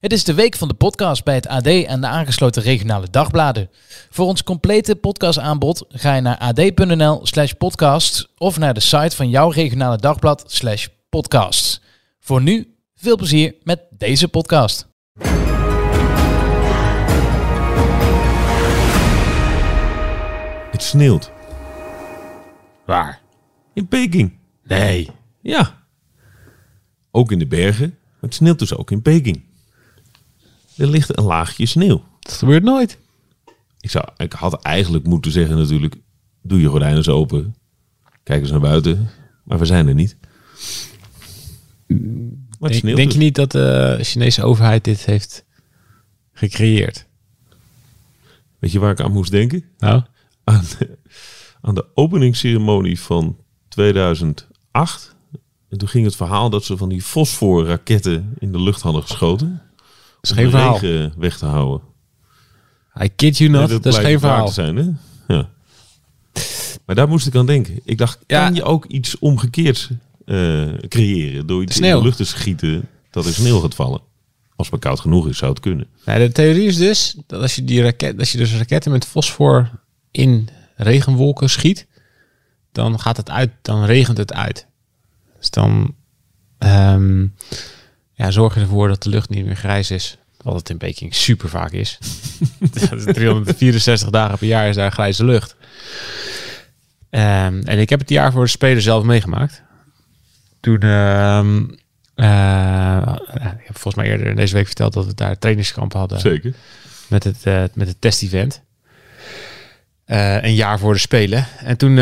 Het is de week van de podcast bij het AD en de aangesloten regionale dagbladen. Voor ons complete podcastaanbod ga je naar ad.nl slash podcast of naar de site van jouw regionale dagblad slash podcast. Voor nu, veel plezier met deze podcast. Het sneeuwt. Waar? In Peking. Nee. Ja. Ook in de bergen. Het sneeuwt dus ook in Peking. Er ligt een laagje sneeuw. Dat gebeurt nooit. Ik, zou, ik had eigenlijk moeten zeggen natuurlijk... Doe je gordijnen eens open. Kijk eens naar buiten. Maar we zijn er niet. Maar Denk, denk dus. je niet dat de Chinese overheid dit heeft gecreëerd? Weet je waar ik aan moest denken? Nou? Aan de, aan de openingsceremonie van 2008. En toen ging het verhaal dat ze van die fosforraketten in de lucht hadden geschoten. Dat is om geen de verhaal. regen weg te houden. I kid you not, Nee, dat, is geen verhaal. zijn, hè? Ja. Maar daar moest ik aan denken. Ik dacht, Ja. kan je ook iets omgekeerds eh, creëren? Door iets in de lucht te schieten dat er sneeuw gaat vallen. Als het maar koud genoeg is, zou het kunnen. Nou, de theorie is dus dat als je, die raket, als je dus raketten met fosfor in regenwolken schiet, dan gaat het uit, dan regent het uit. Dus dan ehm, ja, zorg je ervoor dat de lucht niet meer grijs is. Wat het in Peking super vaak is. Dat is 364 dagen per jaar is daar grijze lucht. Ehm, en ik heb het jaar voor de Spelen zelf meegemaakt. Toen, ehm, eh, ik heb volgens mij eerder deze week verteld dat we daar trainingskampen hadden Zeker. met het, eh, met het test-event. Eh, een jaar voor de Spelen. En toen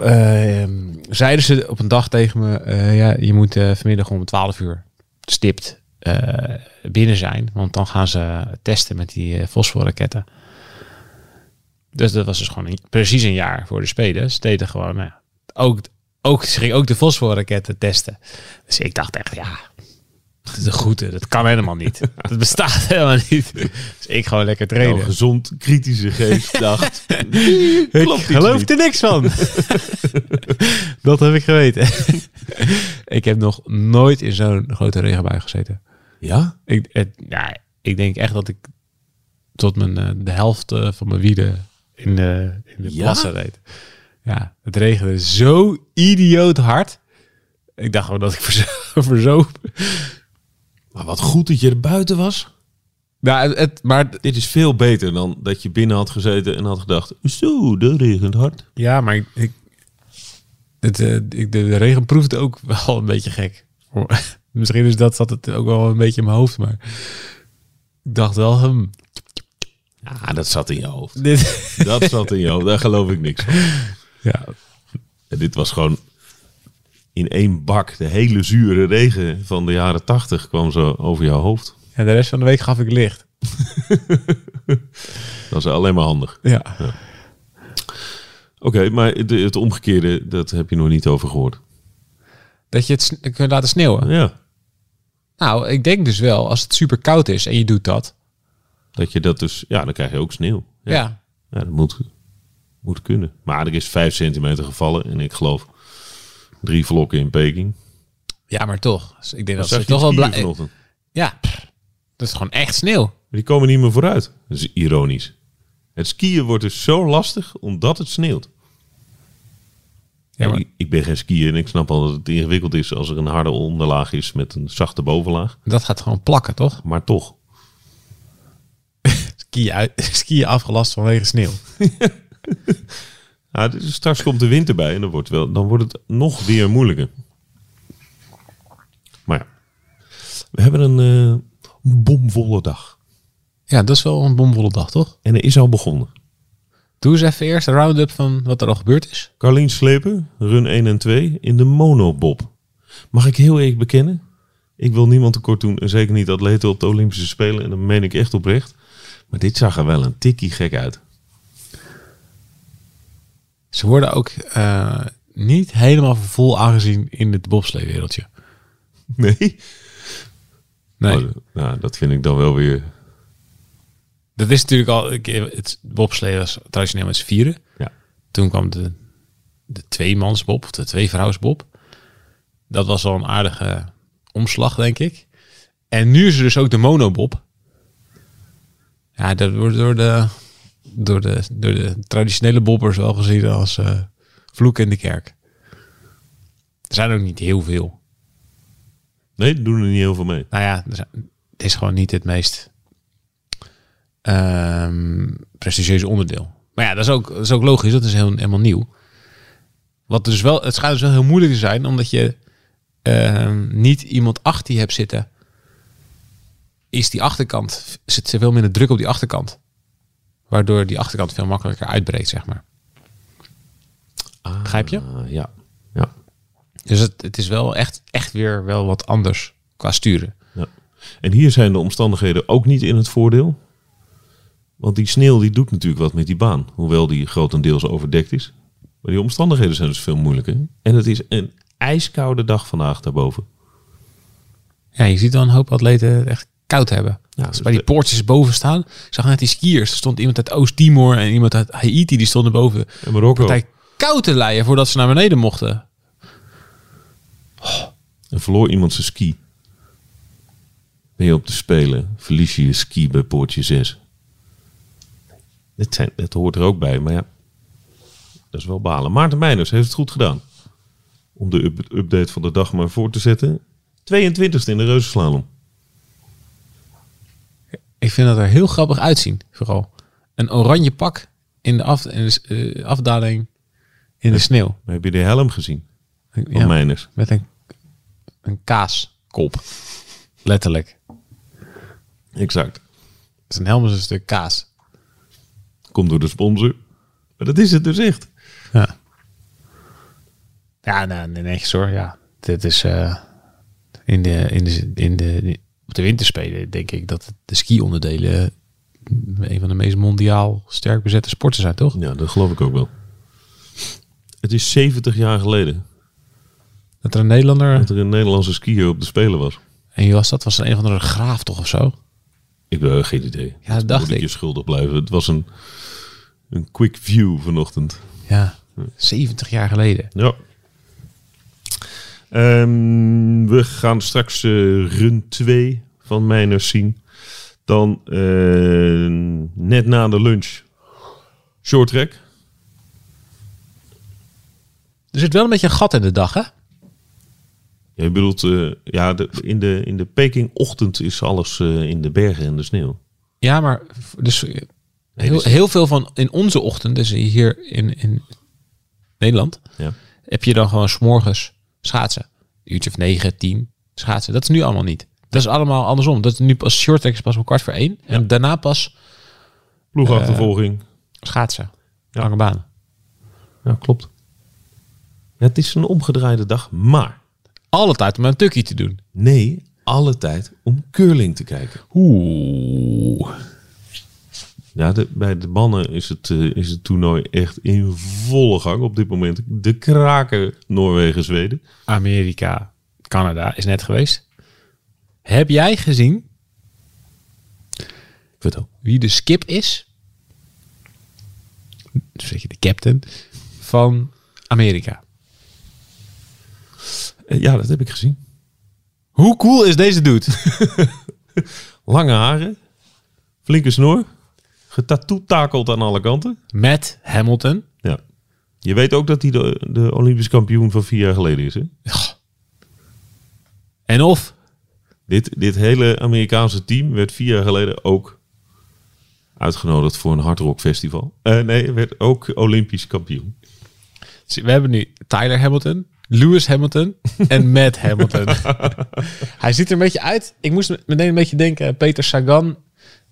eh, zeiden ze op een dag tegen me... eh, ja, je moet eh, vanmiddag om 12 uur stipt eh, binnen zijn. Want dan gaan ze testen met die fosforraketten. Dus dat was dus gewoon precies een jaar voor de Spelen. Ze deden gewoon... nou ook, ook, ze gingen ook de fosforraketten testen. Dus ik dacht echt, ja, de groeten, dat kan helemaal niet. Dat bestaat helemaal niet. Dus ik gewoon lekker Jouw trainen. gezond, kritische geest dacht... ik klopt iets geloof niet. er niks van. dat heb ik geweten. ik heb nog nooit in zo'n grote regenbui gezeten. Ja? Ik, het, ja, ik denk echt dat ik tot mijn, eh, de helft eh, van mijn wielen in de, in de Ja? plassen reed. Ja, het regende zo idioot hard. Ik dacht gewoon dat ik verzo- verzoop. Maar wat goed dat je er buiten was. Nou, het, maar Dit is veel beter dan dat je binnen had gezeten en had gedacht... Zo, dat regent hard. Ja, maar ik, ik, het, eh, ik- de, de regen proefde ook wel een beetje gek. Misschien is dat zat het ook wel een beetje in mijn hoofd, maar ik dacht wel, hm, Ja, dat zat in je hoofd. dit, Dat zat in je hoofd. Daar geloof ik niks van. ja, En dit was gewoon in één bak. De hele zure regen van de jaren tachtig kwam zo over jouw hoofd. en de rest van de week gaf ik licht. Dat is alleen maar handig. Ja. Oké, maar het, het omgekeerde, dat heb je nog niet over gehoord. Dat je het kunt laten sneeuwen. Ja, Nou, ik denk dus wel, als het super koud is en je doet dat. dat je dat dus... Ja, dan krijg je ook sneeuw. Ja. Ja, ja dat moet, moet kunnen. Maar er is vijf centimeter gevallen en ik geloof drie vlokken in Peking. Ja, maar toch. Dus ik denk dat Zag ze toch wel blij... Ja, dat is gewoon echt sneeuw. Die komen niet meer vooruit. Dat is ironisch. Het skiën wordt dus zo lastig omdat het sneeuwt. Ja, maar- ik ben geen skier en ik snap al dat het ingewikkeld is als er een harde onderlaag is met een zachte bovenlaag. Dat gaat gewoon plakken, toch? Maar toch. Skiën, uit, skiën afgelast vanwege sneeuw. Ja, dus straks komt de winter bij en dan wordt, wel, dan wordt het nog weer moeilijker. Maar ja, we hebben een eh, bomvolle dag. Ja, dat is wel een bomvolle dag, toch? En er is al begonnen. Doe eens even eerst een round-up van wat er al gebeurd is. Carlien Sleper, run 1 en 2 in de monobob. Mag ik heel eerlijk bekennen? Ik wil niemand tekort doen en zeker niet atleten op de Olympische Spelen. En dat meen ik echt oprecht. Maar dit zag er wel een tikkie gek uit. Ze worden ook eh, niet helemaal vol aangezien in het bobsleewereldje. Nee? Nee, Oh, nou, dat vind ik dan wel weer... dat is natuurlijk al... Het bobslee was traditioneel met z'n vieren. Ja. Toen kwam de, de tweemansbob, of de tweevrouwsbob. Dat was wel een aardige omslag, denk ik. En nu is er dus ook de monobob. Ja, dat wordt door de, door de, door de traditionele bobbers wel gezien als eh, vloek in de kerk. Er zijn ook niet heel veel. Nee, doen er niet heel veel mee. Nou ja, er zijn- het is gewoon niet het meest ehm, prestigieuze onderdeel. Maar ja, dat is ook, dat is ook logisch. Dat is heel, helemaal nieuw. Wat dus wel, het schijnt dus wel heel moeilijk te zijn, omdat je ehm, niet iemand achter je hebt zitten. Is die achterkant, zit veel minder druk op die achterkant. Waardoor die achterkant veel makkelijker uitbreekt, zeg maar. Begrijp je? Ah, ja. ja. Dus het, het is wel echt, echt weer wel wat anders qua sturen. Ja. En hier zijn de omstandigheden ook niet in het voordeel. Want die sneeuw die doet natuurlijk wat met die baan. Hoewel die grotendeels overdekt is. Maar die omstandigheden zijn dus veel moeilijker. En het is een ijskoude dag vandaag daarboven. Ja, je ziet wel een hoop atleten echt koud hebben. Ja, Als dus bij die poortjes boven staan. Ik zag net die skiers. Er stond iemand uit Oost-Timor en iemand uit Haiti. Die stonden boven. En Marokko. Partij koud te leien voordat ze naar beneden mochten. En verloor iemand zijn ski. Ben je op te spelen, verlies je je ski bij poortje 6. Dit, zijn, dit hoort er ook bij, maar ja. Dat is wel balen. Maarten Meijners heeft het goed gedaan. Om de up- update van de dag maar voor te zetten. 22e in de reuzenslalom. Ik vind dat er heel grappig uitzien. Vooral een oranje pak in de, af, in de eh, afdaling in de sneeuw. Heb je de helm gezien van Ja, Meijners? met een, een kaaskop. Letterlijk. Exact. Zijn helm is een stuk kaas. Komt door de sponsor. Maar dat is het dus echt. Ja. Ja, nou, nee, netjes hoor. Ja, dit is eh, in de, in de, in de, op de winterspelen denk ik dat de ski-onderdelen een van de meest mondiaal sterk bezette sporten zijn, toch? Ja, dat geloof ik ook wel. Het is 70 jaar geleden Dat er een Nederlander, dat er een Nederlandse skier op de Spelen was. en wie was dat? Was een of andere graaf toch of zo? Ik heb geen idee. Ja, dat dacht Moet ik. je schuldig blijven. Het was een, een quick view vanochtend. Ja, 70 jaar geleden. Ja. Ehm, we gaan straks eh, run 2 van Mijners zien. Dan eh, net na de lunch short track. Er zit wel een beetje een gat in de dag, hè? Je bedoelt, eh, ja, de, in de, in de Peking-ochtend is alles in de bergen en de sneeuw. Ja, maar dus heel, dus- heel veel van in onze ochtend, dus hier in, in Nederland, Ja. heb je dan gewoon s'morgens schaatsen. Een uurtje of negen, tien schaatsen. Dat is nu allemaal niet. Dat is allemaal andersom. Dat is nu pas short track is pas om kwart voor één. En daarna pas Ploegachtervolging. schaatsen. Ja. Lange baan. ja, klopt. Het is een omgedraaide dag, maar Alle tijd om een tukkie te doen. nee, alle tijd om curling te kijken. Oeh. Ja, de, bij de mannen is het, eh, is het toernooi echt in volle gang op dit moment. De kraken Noorwegen-Zweden. Amerika, Canada is net geweest. Heb jij gezien Vertel. wie de skip is? Dus zeg je de captain van Amerika. Eh, ja, dat heb ik gezien. Hoe cool is deze dude? Lange haren, flinke snor, getatoetakeld aan alle kanten. Matt Hamilton. Ja. Je weet ook dat hij de, de Olympisch kampioen van vier jaar geleden is. Hè? En of Dit, dit hele Amerikaanse team werd vier jaar geleden ook uitgenodigd voor een hardrock festival. Eh, nee, werd ook Olympisch kampioen. we hebben nu Tyler Hamilton, Lewis Hamilton en Matt Hamilton. Hij ziet er een beetje uit. Ik moest meteen een beetje denken Peter Sagan,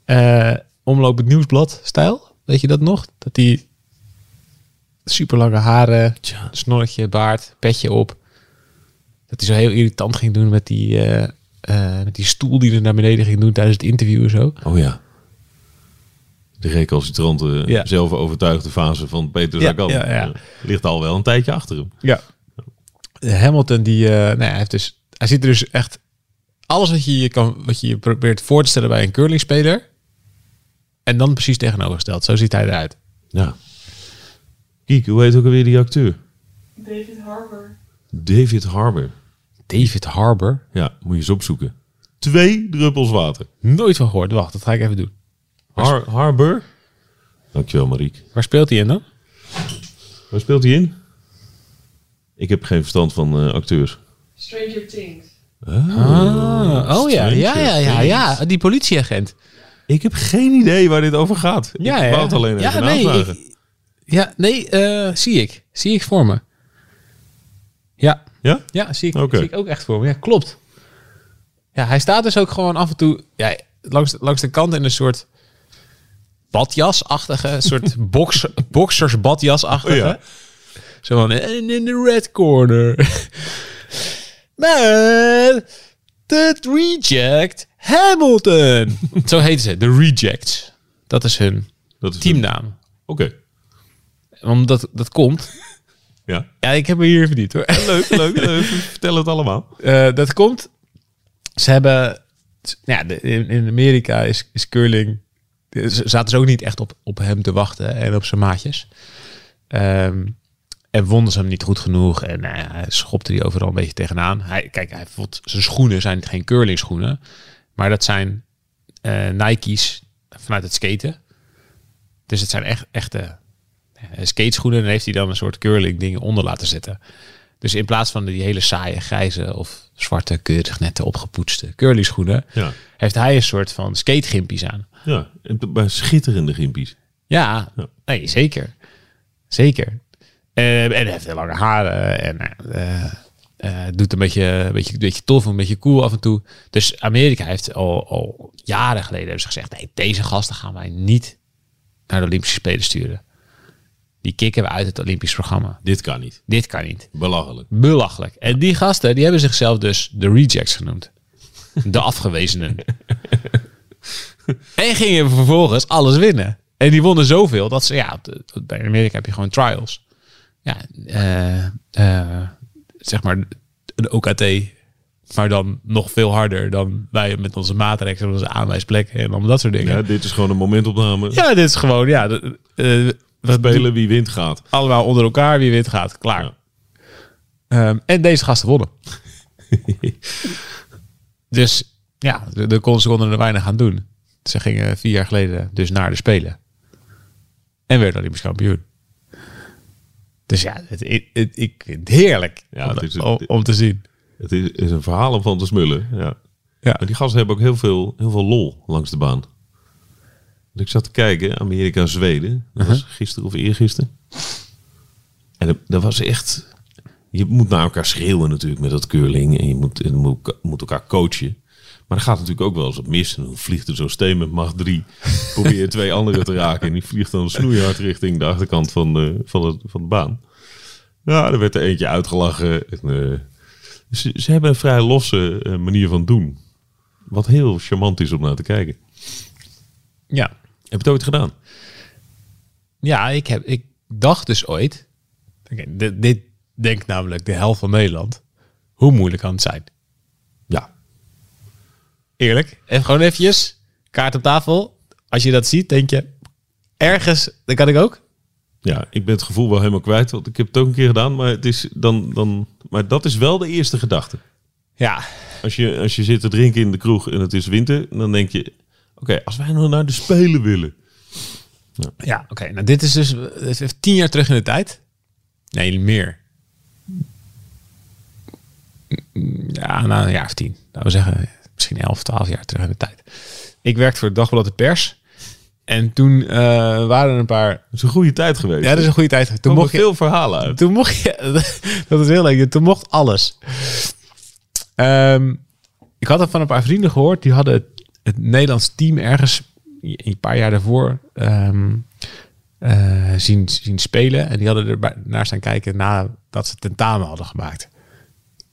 eh, omloop het nieuwsblad stijl. Weet je dat nog? Dat die super lange haren, snorretje, baard, petje op. Dat hij zo heel irritant ging doen met die, eh, eh, met die stoel die er naar beneden ging doen tijdens het interview en zo. Oh ja. De recalcitrante, Ja. zelf overtuigde fase van Peter Ja, Sagan. ja, ja. Eh, ligt al wel een tijdje achter hem. Ja. Hamilton, die, eh, nou, ja, hij, heeft dus, hij ziet er dus echt alles wat je je, kan, wat je je probeert voor te stellen bij een curlingspeler. En dan precies tegenovergesteld. Zo ziet hij eruit. Ja. Kiek, hoe heet ook alweer die acteur? David Harbour. David Harbour. David Harbour. Ja, moet je eens opzoeken. Twee druppels water. Nooit van gehoord. Wacht, dat ga ik even doen. Har Harbor. Dankjewel, Mariek. Waar speelt hij in dan? Waar speelt hij in? Ik heb geen verstand van eh, acteurs. Stranger Things. Ah, oh ja, ja, ja, ja, ja. Die politieagent. Ik heb geen idee waar dit over gaat. Ja, ik wou het alleen even Ja, nee, navragen. ik- Ja, nee, eh, zie ik. Zie ik voor me. Ja, Ja? ja zie, ik, zie ik ook echt voor me. Ja, klopt. Ja, hij staat dus ook gewoon af en toe ja, langs, langs de kant in een soort badjas-achtige, soort box, boxers-badjas-achtige. Oh ja. Zo van, en in de red corner. Man, the reject Hamilton. Zo heten ze, de rejects. Dat is hun Dat is teamnaam. Oké. Omdat dat komt. Ja. Ja, ik heb me hier verdiend hoor. Leuk, leuk. leuk. Vertel het allemaal. Eh, dat komt. Ze hebben. Ja, in, in Amerika is, is curling. Ze zaten ze ook niet echt op, op hem te wachten en op zijn maatjes. Ehm, en vonden ze hem niet goed genoeg. En nou ja, hij schopte die overal een beetje tegenaan. Hij, kijk, hij vond, zijn schoenen zijn geen curling schoenen. Maar dat zijn eh, Nike's vanuit het skaten. Dus het zijn echt echte eh, skateschoenen. En heeft hij dan een soort curling dingen onder laten zetten. Dus in plaats van die hele saaie, grijze of zwarte, keurig nette opgepoetste curly schoenen, Ja. heeft hij een soort van skategimpies aan. Ja. Bij schitterende gimpies. Ja, Ja. nee, zeker. Zeker. Eh, en hij heeft heel lange haren en eh, eh, doet een beetje, een, beetje, een beetje tof, een beetje cool af en toe. Dus Amerika heeft al, al jaren geleden hebben ze gezegd, nee, deze gasten gaan wij niet naar de Olympische Spelen sturen. Die kicken we uit het Olympisch programma. Dit kan niet. Dit kan niet. Belachelijk. Belachelijk. En die gasten, die hebben zichzelf dus de rejects genoemd. De afgewezenen. en gingen vervolgens alles winnen. En die wonnen zoveel dat ze, ja, bij Amerika heb je gewoon trials. Ja, eh, eh, zeg maar een OKT, maar dan nog veel harder dan wij met onze maatrekken, en onze aanwijsplekken en allemaal dat soort dingen. Ja, dit is gewoon een momentopname. Ja, dit is gewoon, ja, eh, we Spelen wie wint gaat. allemaal onder elkaar, wie wint gaat, klaar. Ja. Ehm, en deze gasten wonnen. dus ja, de, de kon- ze konden er weinig aan doen. Ze gingen vier jaar geleden dus naar de Spelen. En werden Olympisch kampioen. Dus ja, het, het- het- ik vind het heerlijk Ja, om, te zien. Het is, is een verhaal om van te smullen. Ja. Ja. Maar die gasten hebben ook heel veel, heel veel lol langs de baan. Want ik zat te kijken, Amerika, Zweden. Dat was gisteren of eergisteren. En dat, dat was echt... Je moet naar elkaar schreeuwen natuurlijk met dat curling. En je moet, je moet, moet elkaar coachen. Maar er gaat natuurlijk ook wel eens wat mis. En dan vliegt er zo'n steen met macht 3. Probeer twee anderen te raken. En die vliegt dan snoeihard richting de achterkant van de, van de, van de baan. Ja, er werd er eentje uitgelachen. En, eh, ze, ze hebben een vrij losse eh, manier van doen. Wat heel charmant is om naar te kijken. Ja. Heb je het ooit gedaan? Ja, ik, heb, ik dacht dus ooit... Dit, dit denkt namelijk de helft van Nederland. Hoe moeilijk kan het zijn? Eerlijk. En gewoon eventjes, kaart op tafel. Als je dat ziet, denk je, ergens, dat kan ik ook. Ja, ik ben het gevoel wel helemaal kwijt. Want ik heb het ook een keer gedaan. Maar, het is dan, dan, maar dat is wel de eerste gedachte. Ja. Als je, als je zit te drinken in de kroeg en het is winter. Dan denk je, oké, als wij nou naar de Spelen willen. Ja, oké. Nou, dit is dus het is tien jaar terug in de tijd. Nee, meer. Ja, nou een jaar of tien. Laten we zeggen, misschien elf, twaalf jaar terug in de tijd. Ik werkte voor het Dagblad de Pers. En toen eh, waren er een paar... Dat is een goede tijd geweest. Ja, dat is een goede tijd. Toen mocht je, veel verhalen uit. Toen mocht je, dat is heel leuk. Toen mocht alles. Ehm, ik had het van een paar vrienden gehoord. Die hadden het, het Nederlands team ergens een paar jaar daarvoor ehm, eh, zien, zien spelen. En die hadden er naar staan kijken nadat ze tentamen hadden gemaakt.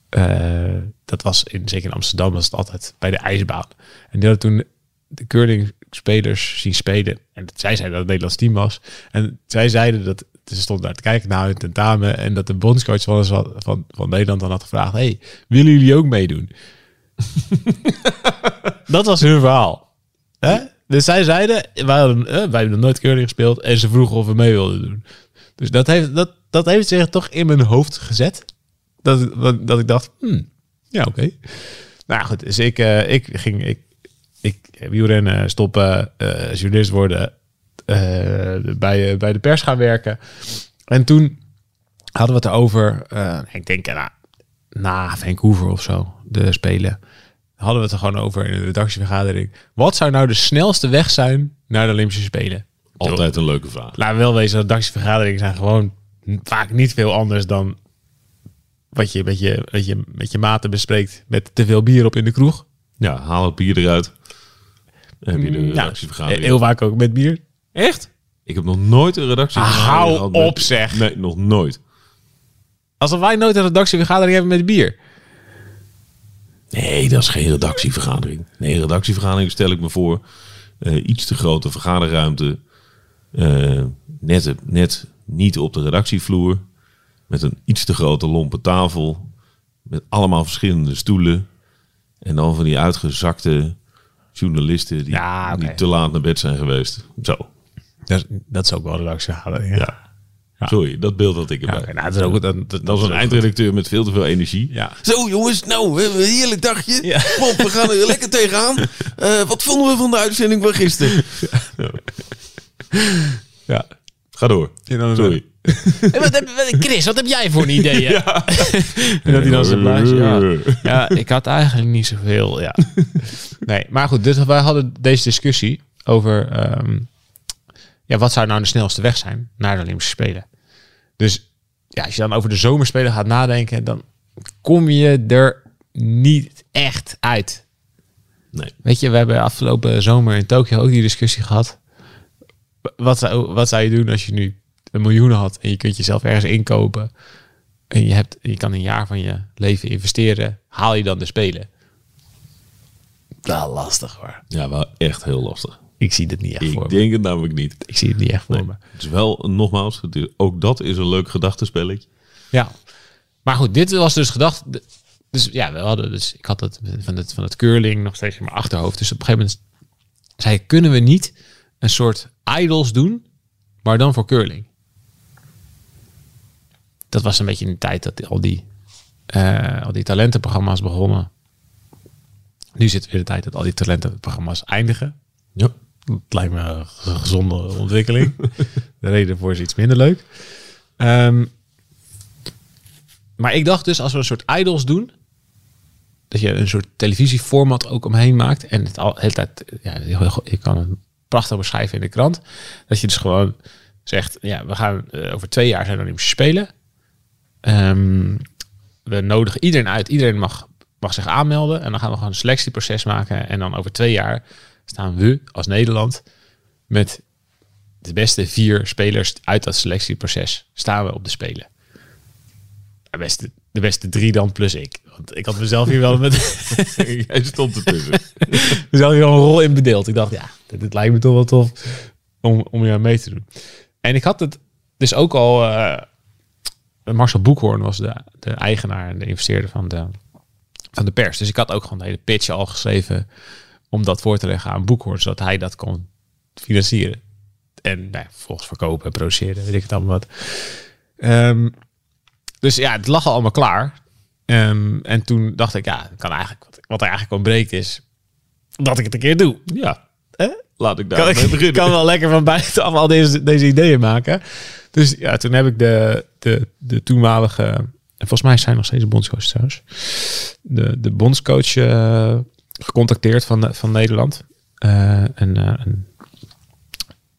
Eh, dat was in, zeker in Amsterdam, was het altijd bij de ijsbaan. En die hadden toen de curling-spelers zien spelen. En zij zeiden dat het Nederlands team was. En zij zeiden dat ze stonden daar te kijken naar hun tentamen. En dat de bondscoach van, van, van, Nederland dan had gevraagd: Hey, willen jullie ook meedoen? dat was hun verhaal. Hè? Dus zij zeiden: wij, hadden, eh, wij hebben nog nooit curling gespeeld. En ze vroegen of we mee wilden doen. Dus dat heeft, dat, dat heeft zich toch in mijn hoofd gezet. Dat, dat, dat ik dacht: hmm, Ja, oké. Nou goed, dus ik, eh, ik ging ik, ik wielrennen, stoppen, eh, journalist worden, eh, bij, bij de pers gaan werken. En toen hadden we het erover, eh, ik denk na, na Vancouver of zo, de Spelen, hadden we het er gewoon over in de redactievergadering. Wat zou nou de snelste weg zijn naar de Olympische Spelen? Altijd een leuke vraag. We wel wezen, redactievergaderingen zijn gewoon vaak niet veel anders dan wat je met je, met je, met je maten bespreekt met te veel bier op in de kroeg. Ja, haal het bier eruit. Dan heb je de Nou, redactievergadering. heel vaak ook met bier. Echt? Ik heb nog nooit een redactievergadering Hou gehad met- op, zeg. Nee, nog nooit. Alsof wij nooit een redactievergadering hebben met bier. Nee, dat is geen redactievergadering. Nee, een redactievergadering stel ik me voor. eh, iets te grote vergaderruimte. eh, net, net niet op de redactievloer. Met een iets te grote lompe tafel. Met allemaal verschillende stoelen. En dan van die uitgezakte journalisten die, Ja, te laat naar bed zijn geweest. Zo. Dat, dat is ook wel een redactievergadering. Ja. Ja. Sorry, dat beeld dat ik Ja, erbij. oké, nou, dat is ook, dat, dat, Dat was een eindredacteur met veel te veel energie. Ja. Zo jongens, nou, we hebben een heerlijk dagje. Ja. Kom, we gaan er lekker tegenaan. Eh, wat vonden we van de uitzending van gisteren? Ja. Ga door. Sorry. Wat heb, Chris, wat heb jij voor een idee? en dat hij dan zijn blaasje. Ja. ja, ik had eigenlijk niet zoveel. Ja. Nee, maar goed, dus wij hadden deze discussie over ehm, ja, wat zou nou de snelste weg zijn naar de Olympische Spelen. Dus ja, als je dan over de zomerspelen gaat nadenken, dan kom je er niet echt uit. Nee. Weet je, we hebben afgelopen zomer in Tokio ook die discussie gehad. Wat zou, wat zou je doen als je nu een miljoen had en je kunt jezelf ergens inkopen en je, hebt, je kan een jaar van je leven investeren, haal je dan de spelen? Wel lastig hoor. Ja, wel echt heel lastig. Ik zie het niet echt voor Ik denk het namelijk niet. Ik zie het niet echt voor Nee. me. Het is wel, nogmaals, ook dat is een leuk gedachtenspelletje. Ja. Maar goed, dit was dus gedacht. Dus ja, we hadden dus, ik had het van het, van het curling nog steeds in mijn achterhoofd. Dus op een gegeven moment zei ik, kunnen we niet een soort idols doen, maar dan voor curling? Dat was een beetje in de tijd dat al die, eh, al die talentenprogramma's begonnen. Nu zit weer de tijd dat al die talentenprogramma's eindigen. Ja. Het lijkt me een gezonde ontwikkeling. de reden voor is iets minder leuk. Ehm, maar ik dacht dus, als we een soort idols doen, dat je een soort televisieformat ook omheen maakt. En het al hele tijd, ja, je kan het prachtig beschrijven in de krant. Dat je dus gewoon zegt, ja, we gaan eh, over twee jaar zijn er Olympische Spelen. Ehm, we nodigen iedereen uit. Iedereen mag, mag zich aanmelden. En dan gaan we gewoon een selectieproces maken. En dan over twee jaar staan we als Nederland met de beste vier spelers uit dat selectieproces staan we op de Spelen. De beste, de beste drie dan plus ik. Want ik had mezelf hier wel met Jij stond ertussen. mezelf hier wel een rol in bedeeld. Ik dacht, ja, dit, dit lijkt me toch wel tof om, om hier mee te doen. En ik had het dus ook al... eh, Marcel Boekhoorn was de, de eigenaar en de investeerder van de, van de pers. Dus ik had ook gewoon de hele pitch al geschreven om dat voor te leggen aan Boekhoorn, zodat hij dat kon financieren. En nou, ja, volgens verkopen en produceren, weet ik het allemaal wat. Ehm, dus ja, het lag al allemaal klaar. Ehm, en toen dacht ik, ja, kan eigenlijk, wat, wat er eigenlijk ontbreekt is dat ik het een keer doe. Ja? Laat ik daar Kan, mee ik kan wel lekker van buitenaf al deze, deze ideeën maken. Dus ja, toen heb ik de, de, de toenmalige... En volgens mij zijn nog steeds de bondscoach trouwens. De, de bondscoach eh, gecontacteerd van, van Nederland. Eh, en, eh, een,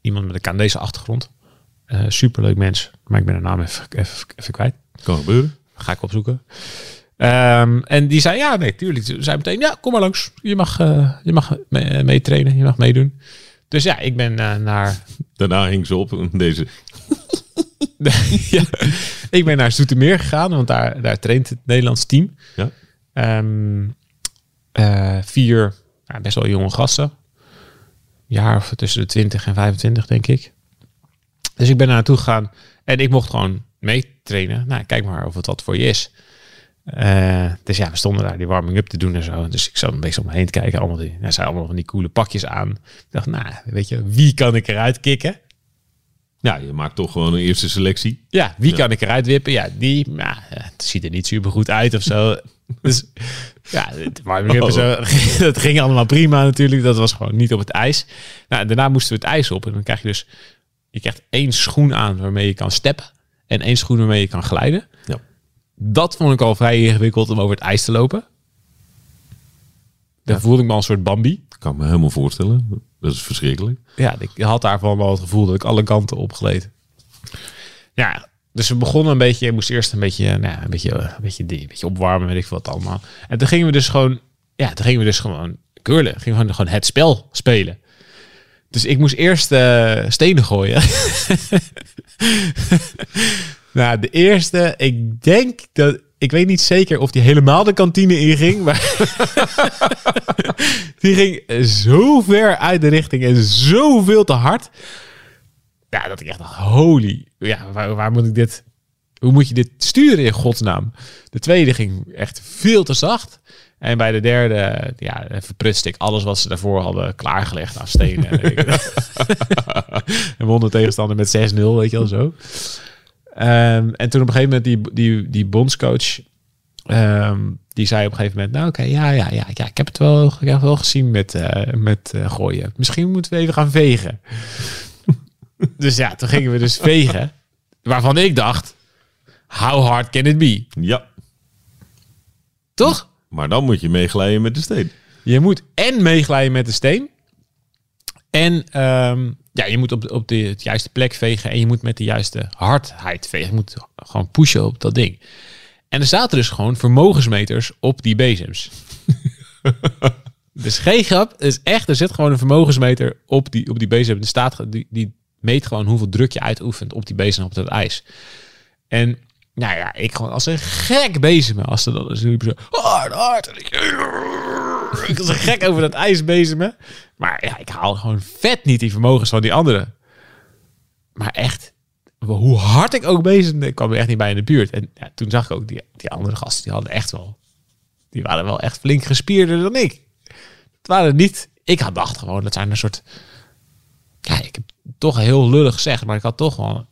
iemand met een Canadese achtergrond. Superleuk mens. Maar ik ben de naam even, even, even kwijt. Kan gebeuren. Ga ik opzoeken. Ehm, en die zei, ja, nee, tuurlijk. Ze zei meteen, ja, kom maar langs. Je mag, eh, je mag mee- meetrainen, je mag meedoen. Dus ja, ik ben eh, naar... Daarna hing ze op deze. ja, ik ben naar Zoetermeer gegaan, want daar, daar traint het Nederlands team. Ja. Ehm, eh, vier best wel jonge gasten. Jaar of tussen de 20 en 25, denk ik. Dus ik ben daar naartoe gegaan en ik mocht gewoon meetrainen. Nou, kijk maar of het wat voor je is. Eh, dus ja, we stonden daar die warming-up te doen en zo. Dus ik zat een beetje om me heen te kijken. Allemaal die, ze hadden allemaal van die coole pakjes aan. Ik dacht, nou, weet je, wie kan ik eruit kicken? Ja, je maakt toch gewoon een eerste selectie. Ja, wie kan ik eruit wippen? Ja, die. Nou, het ziet er niet super goed uit of zo. Dus ja, het warming up en zo, dat ging allemaal prima natuurlijk. Dat was gewoon niet op het ijs. Nou, daarna moesten we het ijs op. En dan krijg je dus, je krijgt één schoen aan waarmee je kan steppen. En één schoen waarmee je kan glijden. Ja. Dat vond ik al vrij ingewikkeld om over het ijs te lopen. Daar voelde ik me al een soort Bambi. Kan me helemaal voorstellen. Dat is verschrikkelijk. Ja, ik had daarvan wel het gevoel dat ik alle kanten opgleed. Ja, dus we begonnen een beetje. Je moest eerst een beetje, nou, een beetje, een beetje, een beetje opwarmen, weet ik wat allemaal. En toen gingen we dus gewoon, ja, toen gingen we dus gewoon curlen. Gingen we gewoon, gewoon het spel spelen. Dus ik moest eerst eh, stenen gooien. nou, de eerste, ik denk dat, ik weet niet zeker of die helemaal de kantine inging, maar die ging zo ver uit de richting en zoveel te hard. Ja, dat ik echt dacht, holy, ja, waar, waar moet ik dit, hoe moet je dit sturen in godsnaam? De tweede ging echt veel te zacht. En bij de derde, ja, verprutste ik alles wat ze daarvoor hadden klaargelegd aan stenen. en won de tegenstander met 6-0, weet je wel zo. Ehm, en toen op een gegeven moment die, die, die bondscoach, ehm, die zei op een gegeven moment, nou oké, ja, ja, ja, ja, ik heb het wel, ik heb het wel gezien met, eh, met eh, gooien. Misschien moeten we even gaan vegen. dus ja, toen gingen we dus vegen, waarvan ik dacht, how hard can it be? Ja, Toch? maar dan moet je meeglijden met de steen. Je moet en meeglijden met de steen. En ehm, ja, je moet op, op de het juiste plek vegen. En je moet met de juiste hardheid vegen. Je moet gewoon pushen op dat ding. En er zaten dus gewoon vermogensmeters op die bezems. dus geen grap. Is echt, er zit gewoon een vermogensmeter op die, op die bezem. Er staat, die, die meet gewoon hoeveel druk je uitoefent op die bezem op dat ijs. En nou ja, ik gewoon als een gek bezig me. Als ze dan zo hard, hard. Ik, was een gek over dat ijs bezig me. Maar ja, ik haal gewoon vet niet die vermogens van die anderen. Maar echt, hoe hard ik ook bezig ben, ik kwam echt niet bij in de buurt. En ja, toen zag ik ook die, die andere gasten, die hadden echt wel, die waren wel echt flink gespierder dan ik. Het waren niet, ik had dacht gewoon, dat zijn een soort, ja, ik heb toch heel lullig gezegd, maar ik had toch wel,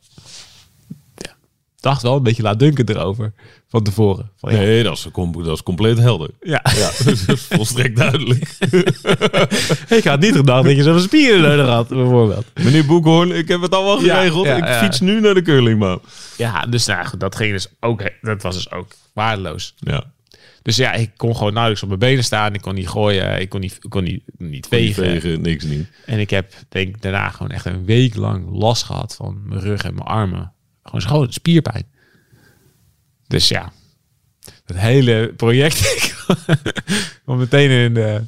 dacht wel een beetje laat dunken erover van tevoren. Van, ja, Nee, dat is, dat is compleet helder. ja. Ja, dat is volstrekt duidelijk. ik had niet gedacht dat je zo'n spieren nodig had, bijvoorbeeld. Meneer Boekhoorn, ik heb het allemaal geregeld. ja, ik fiets nu naar de curlingbaan. Ja, dus nou, goed, dat ging dus ook, dat was dus ook waardeloos. Ja, Dus ja, ik kon gewoon nauwelijks op mijn benen staan. Ik kon niet gooien. Ik kon niet, kon niet, niet vegen. vegen, niks niet. En ik heb denk daarna gewoon echt een week lang last gehad van mijn rug en mijn armen. Gewoon gewoon spierpijn. Dus ja, het hele project kwam meteen in de,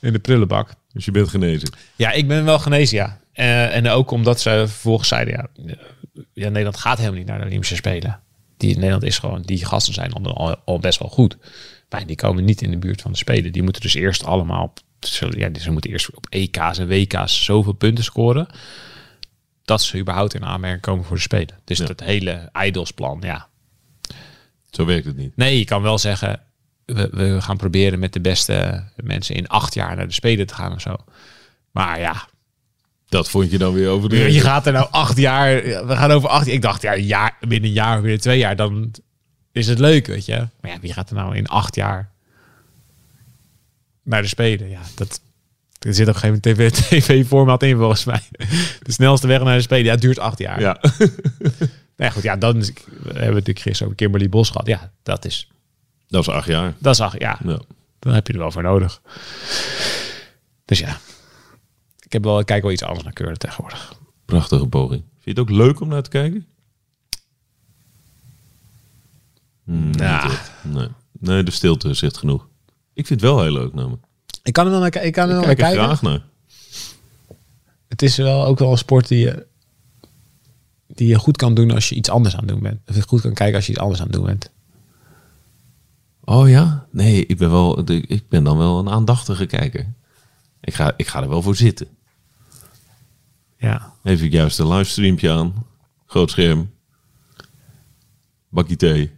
in de prullenbak. Dus je bent genezen. Ja, ik ben wel genezen, ja. Eh, en ook omdat ze vervolgens zeiden, ja, eh, ja, Nederland gaat helemaal niet naar de Olympische Spelen. Die, Nederland is gewoon, die gasten zijn al, al, best wel goed. Maar die komen niet in de buurt van de Spelen. Die moeten dus eerst allemaal, op, ja, ze moeten eerst op EK's en WK's zoveel punten scoren. Dat ze überhaupt in aanmerking komen voor de Spelen. Dus Ja. dat hele Idolsplan, ja. Zo werkt het niet. Nee, je kan wel zeggen, we, we gaan proberen met de beste mensen in acht jaar naar de Spelen te gaan of zo. Maar ja, Dat vond je dan weer je overdreven. gaat er nou acht jaar, we gaan over acht Ik dacht, ja, een jaar, binnen een jaar, binnen twee jaar, dan is het leuk, weet je. Maar ja, wie gaat er nou in acht jaar naar de Spelen? Ja, dat, er zit op een gegeven moment TV, in volgens mij. De snelste weg naar de Spelen, ja, duurt acht jaar. Ja, Nee, goed, ja, dan is, we hebben we natuurlijk gisteren over Kimberly Bos gehad. Ja, dat is, dat is acht jaar. dat is acht, ja, Ja. dan heb je er wel voor nodig. Dus ja, ik heb wel, ik kijk wel iets anders naar keuren tegenwoordig. Prachtige poging. Vind je het ook leuk om naar te kijken? Hmm, echt. Nee. nee, de stilte zegt genoeg. Ik vind het wel heel leuk namelijk. Ik kan er wel naar, ik kan er Ik naar kijk kijken. graag naar. Het is wel ook wel een sport die je, die je goed kan doen als je iets anders aan het doen bent. Of je goed kan kijken als je iets anders aan het doen bent. Oh ja? Nee, ik ben, wel, ik ben dan wel een aandachtige kijker. Ik ga, ik ga er wel voor zitten. Ja. Even juist een livestreampje aan. Groot scherm. Bakkie thee.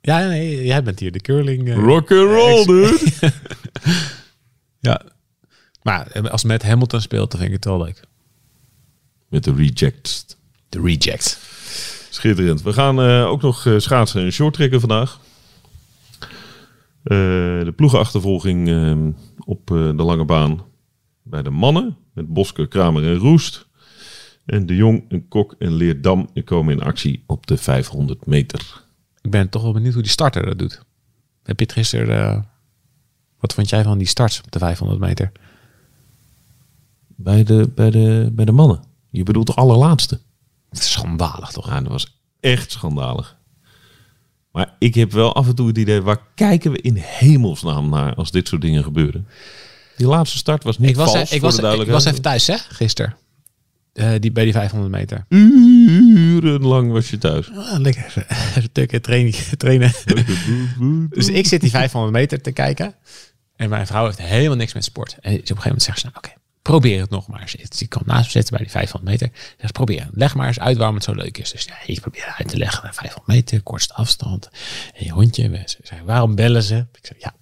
Ja, nee, jij bent hier de curling. eh, Rock and roll, dude! ja. Maar als Matt Hamilton speelt, dan vind ik het wel leuk. Met de rejects. De reject. Schitterend. We gaan eh, ook nog eh, schaatsen en short trekken vandaag. Eh, de ploegenachtervolging ehm, op eh, de lange baan bij de mannen. Met Bosker, Kramer en Roest. En De Jong, en Kok en Leerdam komen in actie op de 500 meter. Ik ben toch wel benieuwd hoe die starter dat doet. Heb je het gisteren... wat vond jij van die starts op de 500 meter? Bij de, bij de, bij de mannen. Je bedoelt de allerlaatste. Schandalig toch? Ja, dat was echt schandalig. Maar ik heb wel af en toe het idee, waar kijken we in hemelsnaam naar als dit soort dingen gebeuren? Die laatste start was niet Ik was, vals, ik, was, ik was even thuis, hè, gisteren. Eh, die, bij die 500 meter. Urenlang was je thuis. Ah, lekker. Even tukken, trainen. trainen. dus ik zit die 500 meter te kijken. En mijn vrouw heeft helemaal niks met sport. En op een gegeven moment zegt ze, nou, oké, probeer het nog maar eens. Die kwam naast me zitten bij die 500 meter. Ze zegt, probeer het. Leg maar eens uit waarom het zo leuk is. Dus ja, ik probeer uit te leggen. 500 meter, kortste afstand. En je hondje. Ze zei, waarom bellen ze? Ik zei, ja,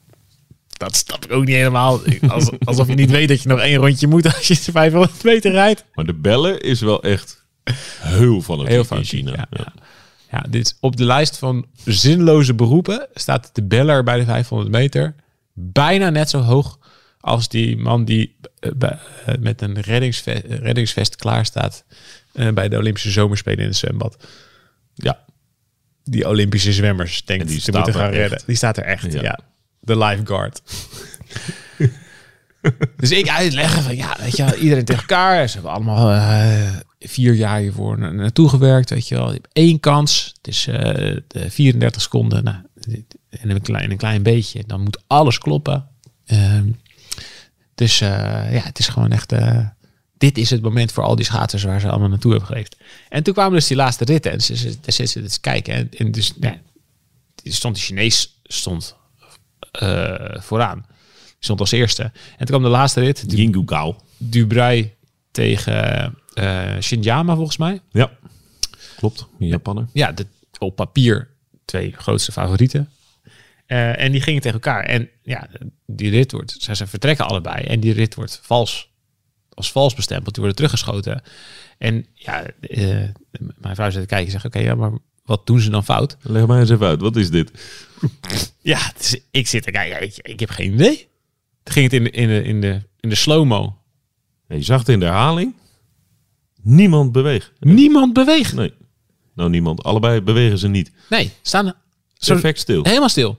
dat snap ik ook niet helemaal. Als, alsof je niet weet dat je nog één rondje moet als je de 500 meter rijdt. Maar de bellen is wel echt heel van het Heel in China. ja, Ja. dit op de lijst van zinloze beroepen staat de beller bij de 500 meter bijna net zo hoog als die man die eh, eh, met een reddingsvest, reddingsvest klaar staat eh, bij de Olympische Zomerspelen in het zwembad. Ja. Die Olympische zwemmers denkt die die staat moeten gaan echt. redden. Die staat er echt, Ja. ja. De lifeguard. dus ik uitleggen van ja, weet je wel, iedereen tegen elkaar. Ze hebben allemaal vier jaar hiervoor na- naartoe gewerkt, weet je wel. Je hebt één kans. Het is de 34 seconden. Nou, in een klein, in een klein beetje. Dan moet alles kloppen. Ehm, dus eh, ja, het is gewoon echt. eh, dit is het moment voor al die schaatsers waar ze allemaal naartoe hebben geleefd. En toen kwamen dus die laatste ritten. En ze, zitten ze te kijken. En, en dus ja, stond de Chinees stond eh, vooraan. Die stond als eerste. En toen kwam de laatste rit. Du Yingu Gao. Dubrui tegen Shinjama volgens mij. Ja. Klopt. Japaner. Ja, de, op papier twee grootste favorieten. Eh, en die gingen tegen elkaar. En ja, die rit wordt, ze, ze vertrekken allebei. En die rit wordt vals, als vals bestempeld. Die worden teruggeschoten. En ja, eh, mijn vrouw zit te kijken en zegt, oké, ja, maar wat doen ze dan fout? Leg mij eens even uit. Wat is dit? Ja, is- ik zit te kijken, ik, ik heb geen idee. Toen ging het in de, in de, in de, in de slow-mo. Ja, je zag het in de herhaling. Niemand beweegt. Niemand beweegt. Nee. Nou, niemand. Allebei bewegen ze niet. Nee, staan Perfect stil. helemaal stil.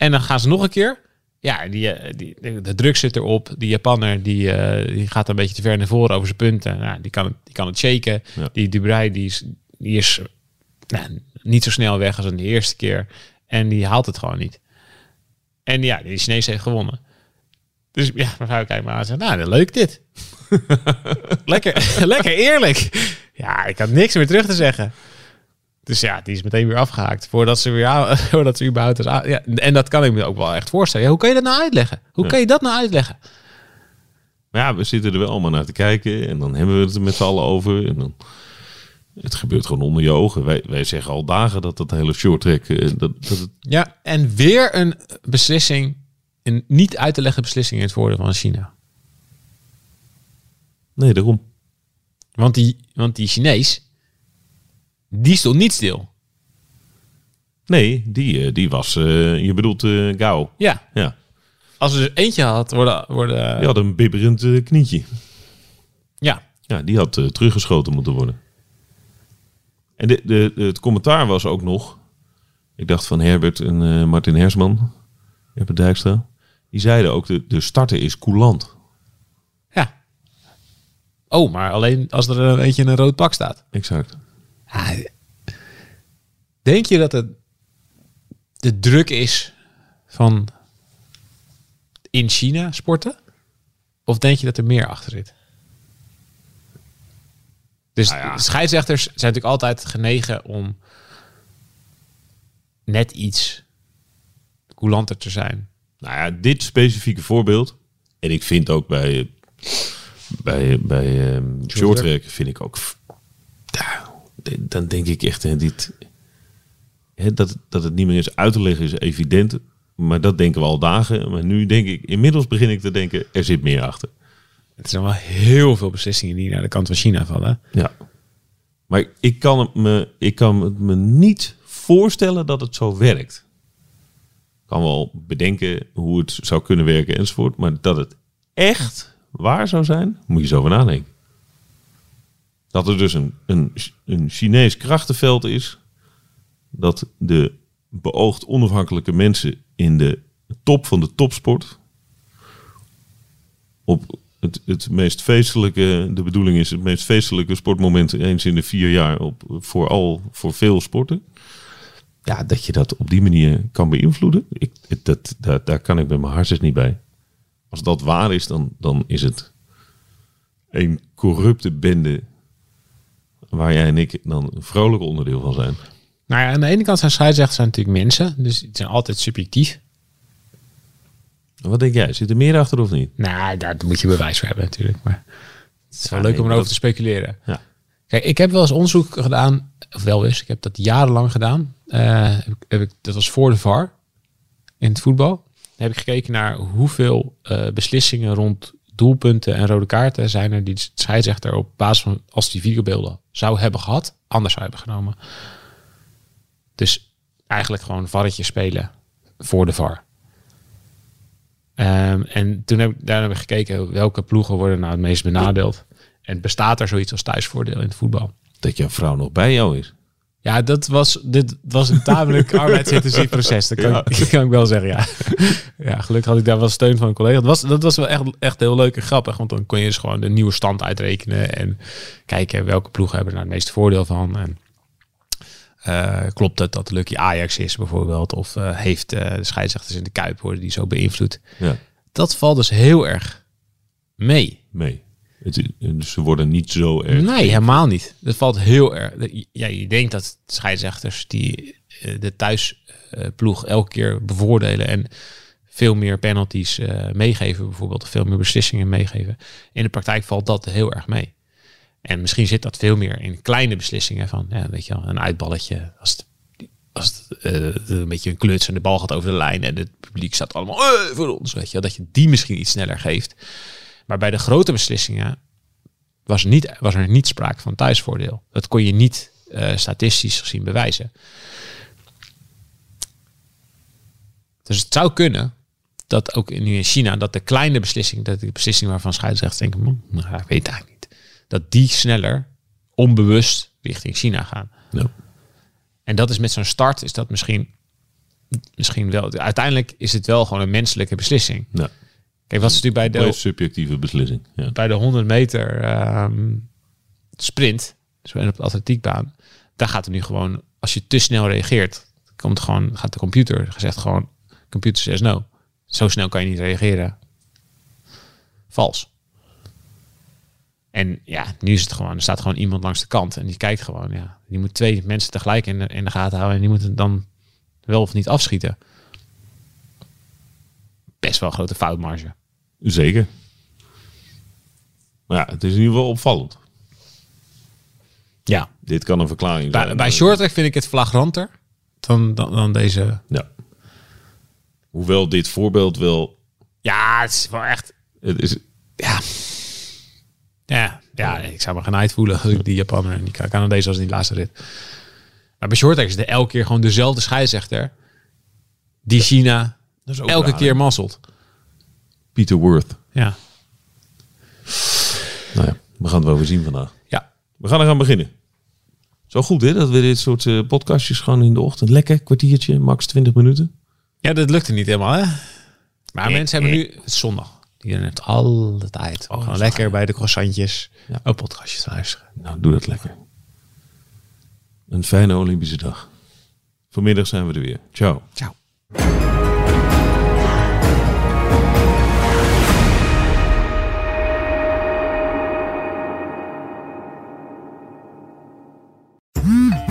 En dan gaan ze nog een keer. Ja, die, eh, die, de, druk zit erop. Die Japanner die, eh, die gaat een beetje te ver naar voren over zijn punten. Nou, die, kan het, die kan het shaken. Ja. Die Dubrij die is, die is nou, niet zo snel weg als in de eerste keer. En die haalt het gewoon niet. En ja, die Chinees heeft gewonnen. Dus ja, mevrouw kijkt me aan en zegt, nou, leuk dit. lekker, lekker eerlijk. Ja, ik had niks meer terug te zeggen. Dus ja, die is meteen weer afgehaakt. Voordat ze weer aan, voordat ze überhaupt is aan- ja, En dat kan ik me ook wel echt voorstellen. Ja, hoe kan je dat nou uitleggen? Hoe kan je dat nou uitleggen? Maar ja, we zitten er wel allemaal naar te kijken. En dan hebben we het er met z'n allen over. En dan, het gebeurt gewoon onder je ogen. Wij, wij zeggen al dagen dat dat hele short track... eh, Dat, dat het, Ja, en weer een beslissing, een niet uit te leggen beslissing in het voordeel van China. nee, daarom. Want die, want die Chinees, die stond niet stil. Nee, die, eh, die was... eh, je bedoelt eh Gao. Ja, Ja, als er dus eentje had worden... worden die had een bibberend knietje. ja, Ja, die had teruggeschoten moeten worden. En de, de, het commentaar was ook nog... Ik dacht van Herbert en Martin Hersman, Herbert Dijkstra... Die zeiden ook, de, de starter is coulant. ja. Oh, maar alleen als er een eentje in een rood pak staat. Exact. Denk je dat het de druk is van in China sporten? Of denk je dat er meer achter zit? Dus Nou ja. scheidsrechters zijn natuurlijk altijd genegen om net iets coulanter te zijn. Nou ja, dit specifieke voorbeeld. En ik vind ook bij, bij, bij ehm short track vind ik ook. Ja, dan denk ik echt, hè, dit, hè, dat, dat het niet meer is uit te leggen is evident. Maar dat denken we al dagen. Maar nu denk ik, inmiddels begin ik te denken, er zit meer achter. Het zijn wel heel veel beslissingen die naar de kant van China vallen. Ja. Maar ik kan, het me, ik kan het me niet voorstellen dat het zo werkt. kan wel bedenken hoe het zou kunnen werken enzovoort. Maar dat het echt waar zou zijn, moet je eens over nadenken. Dat er dus een, een, een Chinees krachtenveld is. Dat de beoogd onafhankelijke mensen in de top van de topsport. op het, het meest feestelijke, de bedoeling is het meest feestelijke sportmoment eens in de vier jaar. Op, vooral voor veel sporten. Ja, dat je dat op die manier kan beïnvloeden. Ik, dat, daar, daar kan ik met mijn hartjes niet bij. Als dat waar is, dan, dan is het een corrupte bende waar jij en ik dan een vrolijk onderdeel van zijn. Nou ja, aan de ene kant zijn scheidsrechters zijn natuurlijk mensen, dus het zijn altijd subjectief. Wat denk jij? Zit er meer achter of niet? Nou, daar moet je bewijs voor hebben natuurlijk. Maar het is wel Ja, leuk nee, om erover dat- te speculeren. Ja. Kijk, ik heb wel eens onderzoek gedaan, of wel eens, ik heb dat jarenlang gedaan. Eh, heb ik, heb ik, dat was voor de VAR in het voetbal. Dan heb ik gekeken naar hoeveel eh, beslissingen rond doelpunten en rode kaarten zijn er die scheidsrechter op basis van als die videobeelden zou hebben gehad, anders zou hebben genomen. Dus eigenlijk gewoon varretje spelen voor de VAR. Ehm, en toen heb daar heb ik gekeken welke ploegen worden nou het meest benadeeld. En bestaat er zoiets als thuisvoordeel in het voetbal? Dat jouw vrouw nog bij jou is. Ja, dat was, dit was een tamelijk arbeidsintensief proces. Dat kan, Ja. ik, kan ik wel zeggen, ja. Ja, gelukkig had ik daar wel steun van een collega. Dat was, dat was wel echt, echt heel leuk en grappig. Want dan kon je dus gewoon de nieuwe stand uitrekenen. En kijken welke ploegen hebben er nou het meeste voordeel van. En eh, klopt het dat Lucky Ajax is bijvoorbeeld? Of eh, heeft eh, de scheidsrechters in de Kuip worden die zo beïnvloed? Ja, Dat valt dus heel erg mee. mee. Het, dus ze worden niet zo erg. Nee, helemaal niet. Dat valt heel erg. Ja, je denkt dat scheidsrechters die eh, de thuisploeg elke keer bevoordelen en veel meer penalties eh, meegeven, bijvoorbeeld, of veel meer beslissingen meegeven. In de praktijk valt dat heel erg mee. En misschien zit dat veel meer in kleine beslissingen van, ja, weet je wel, een uitballetje. Als het, als het eh, een beetje een kluts en de bal gaat over de lijn en het publiek staat allemaal eh, voor ons, weet je wel, dat je die misschien iets sneller geeft. Maar bij de grote beslissingen was, niet, was er niet sprake van thuisvoordeel. Dat kon je niet eh, statistisch gezien bewijzen. Dus het zou kunnen dat ook nu in China, dat de kleine beslissing, dat de beslissing waarvan scheidsrechters denken, "Hm, nou, ik weet het eigenlijk niet, dat die sneller onbewust richting China gaan. Ja. En dat is met zo'n start, is dat misschien, misschien wel, uiteindelijk is het wel gewoon een menselijke beslissing. Ja. Kijk, wat is natuurlijk bij de, subjectieve beslissing. Ja. bij de 100 meter ehm, sprint, dus op de atletiekbaan, daar gaat er nu gewoon, als je te snel reageert, komt gewoon, gaat de computer gezegd gewoon, computer says no. Zo snel kan je niet reageren. Vals. En ja, nu is het gewoon, er staat gewoon iemand langs de kant en die kijkt gewoon, ja, die moet twee mensen tegelijk in de, in de gaten houden en die moeten dan wel of niet afschieten. Best wel een grote foutmarge. Zeker. Maar ja, het is in ieder geval opvallend. Ja, Dit kan een verklaring Bij, zijn. bij shorttrack vind ik het flagranter dan, dan, dan deze. Ja. Hoewel dit voorbeeld wel... Ja, het is wel echt. Het is, Ja. Ja, ja ik zou me genaaid voelen als ik die Japaner en die Canadees als in die laatste rit. Maar bij shorttrack is er elke keer gewoon dezelfde scheidsrechter die China dat is ook elke raar, keer masselt. Peter Worth. Ja. Nou ja, we gaan het wel weer zien vandaag. Ja. We gaan er gaan beginnen. Zo goed hè, dat we dit soort eh, podcastjes gewoon in de ochtend... Lekker, kwartiertje, max 20 minuten. Ja, dat lukte niet helemaal, hè? Maar Eh, mensen hebben nu... Het is zondag. Iedereen heeft alle tijd. om gewoon lekker bij de croissantjes Ja. een podcastje te luisteren. Nou, doe dat lekker. Een fijne Olympische dag. Vanmiddag zijn we er weer. Ciao. Ciao.